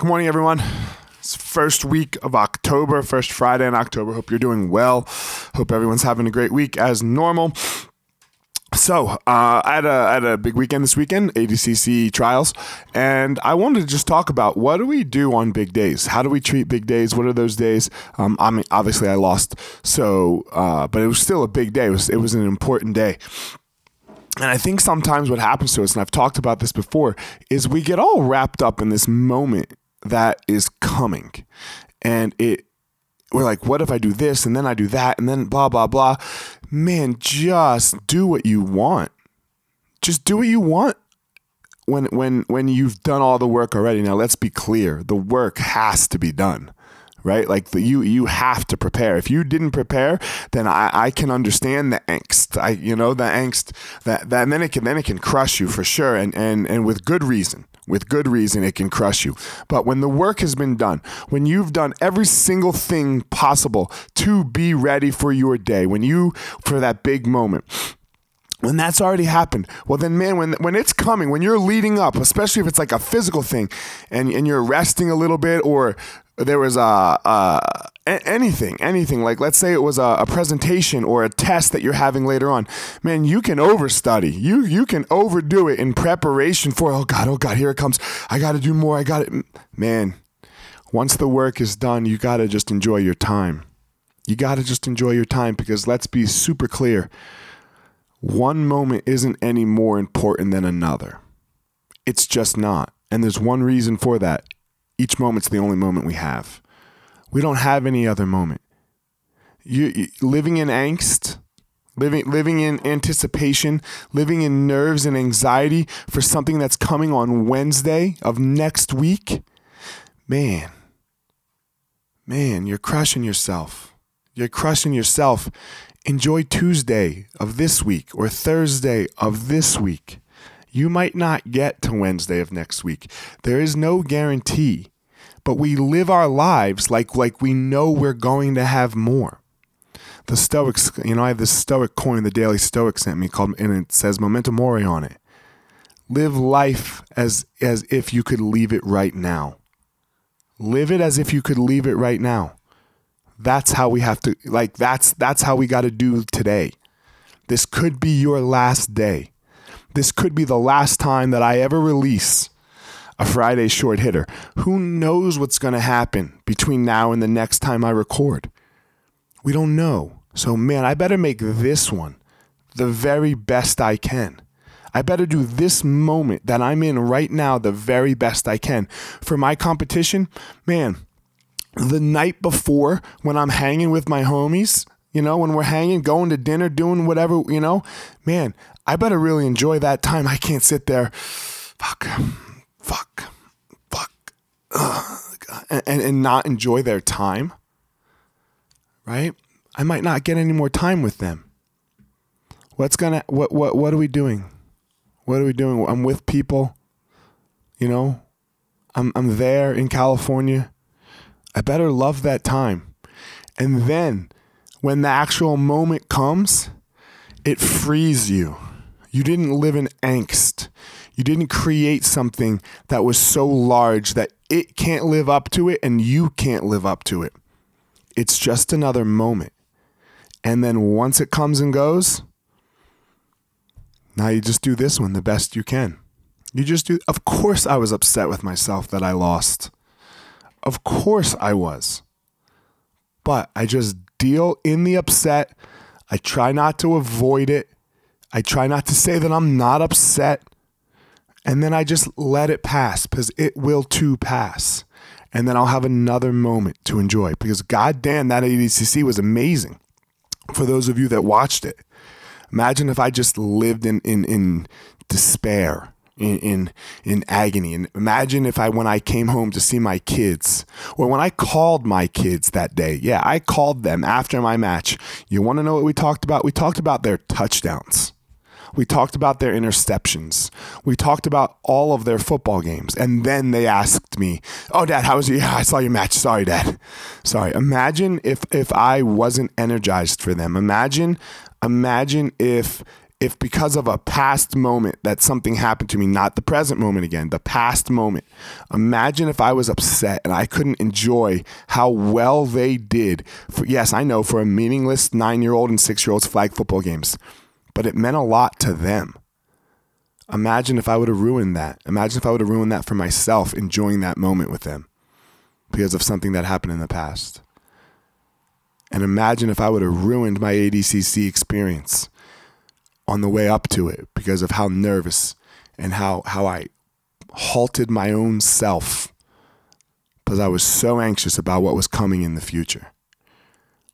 Good morning, everyone. It's first week of October, first Friday in October. Hope you're doing well. Hope everyone's having a great week as normal. So, uh, I, had a, I had a big weekend this weekend, ADCC trials, and I wanted to just talk about what do we do on big days? How do we treat big days? What are those days? Um, I mean, obviously, I lost, so uh, but it was still a big day. It was it was an important day. And I think sometimes what happens to us, and I've talked about this before, is we get all wrapped up in this moment that is coming. And it we're like, what if I do this and then I do that and then blah blah blah. Man, just do what you want. Just do what you want when when when you've done all the work already. Now let's be clear. The work has to be done. Right? Like the, you you have to prepare. If you didn't prepare, then I, I can understand the angst. I you know, the angst that, that and then it can then it can crush you for sure and, and and with good reason with good reason, it can crush you. But when the work has been done, when you've done every single thing possible to be ready for your day, when you, for that big moment, when that's already happened, well then man, when when it's coming, when you're leading up, especially if it's like a physical thing and, and you're resting a little bit or there was a, a anything, anything like let's say it was a, a, presentation or a test that you're having later on, man, you can overstudy. You you can overdo it in preparation for. Oh God, oh God, here it comes. I got to do more. I got it, man. Once the work is done, you got to just enjoy your time. You got to just enjoy your time because let's be super clear. One moment isn't any more important than another. It's just not. And there's one reason for that each moment's the only moment we have. We don't have any other moment. You, you, living in angst, living living in anticipation, living in nerves and anxiety for something that's coming on Wednesday of next week. Man. Man, you're crushing yourself. You're crushing yourself. Enjoy Tuesday of this week or Thursday of this week. You might not get to Wednesday of next week. There is no guarantee, but we live our lives like like we know we're going to have more. The Stoics, you know, I have this Stoic coin the Daily Stoic sent me called, and it says "Memento Mori" on it. Live life as as if you could leave it right now. Live it as if you could leave it right now. That's how we have to like that's that's how we got to do today. This could be your last day this could be the last time that I ever release a Friday short hitter. Who knows what's going to happen between now and the next time I record? We don't know. So, man, I better make this one the very best I can. I better do this moment that I'm in right now the very best I can. For my competition, man, the night before when I'm hanging with my homies, you know, when we're hanging, going to dinner, doing whatever, you know, man, I better really enjoy that time. I can't sit there, fuck, fuck, fuck, and, and, and not enjoy their time, right? I might not get any more time with them. What's gonna, what, what, what are we doing? What are we doing? I'm with people, you know, I'm, I'm there in California. I better love that time. And then when the actual moment comes, it frees you. You didn't live in angst. You didn't create something that was so large that it can't live up to it and you can't live up to it. It's just another moment. And then once it comes and goes, now you just do this one the best you can. You just do. Of course, I was upset with myself that I lost. Of course, I was. But I just deal in the upset. I try not to avoid it. I try not to say that I'm not upset. And then I just let it pass because it will too pass. And then I'll have another moment to enjoy because goddamn, that ADCC was amazing. For those of you that watched it, imagine if I just lived in, in, in despair in, in in agony. And imagine if I when I came home to see my kids, or when I called my kids that day. Yeah, I called them after my match. You want to know what we talked about? We talked about their touchdowns. We talked about their interceptions. We talked about all of their football games. And then they asked me, Oh, Dad, how was your? Yeah, I saw your match. Sorry, Dad. Sorry. Imagine if if I wasn't energized for them. Imagine, imagine if if because of a past moment that something happened to me, not the present moment again, the past moment, imagine if I was upset and I couldn't enjoy how well they did. For, yes, I know for a meaningless nine year old and six year olds flag football games, but it meant a lot to them. Imagine if I would have ruined that. Imagine if I would have ruined that for myself, enjoying that moment with them because of something that happened in the past. And imagine if I would have ruined my ADCC experience on the way up to it because of how nervous and how, how I halted my own self because I was so anxious about what was coming in the future.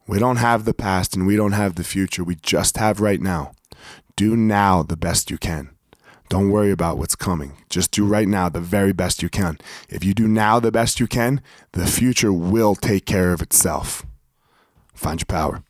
We don't have the past and we don't have the future. We just have right now. Do now the best you can. Don't worry about what's coming. Just do right now the very best you can. If you do now the best you can, the future will take care of itself. Find your power.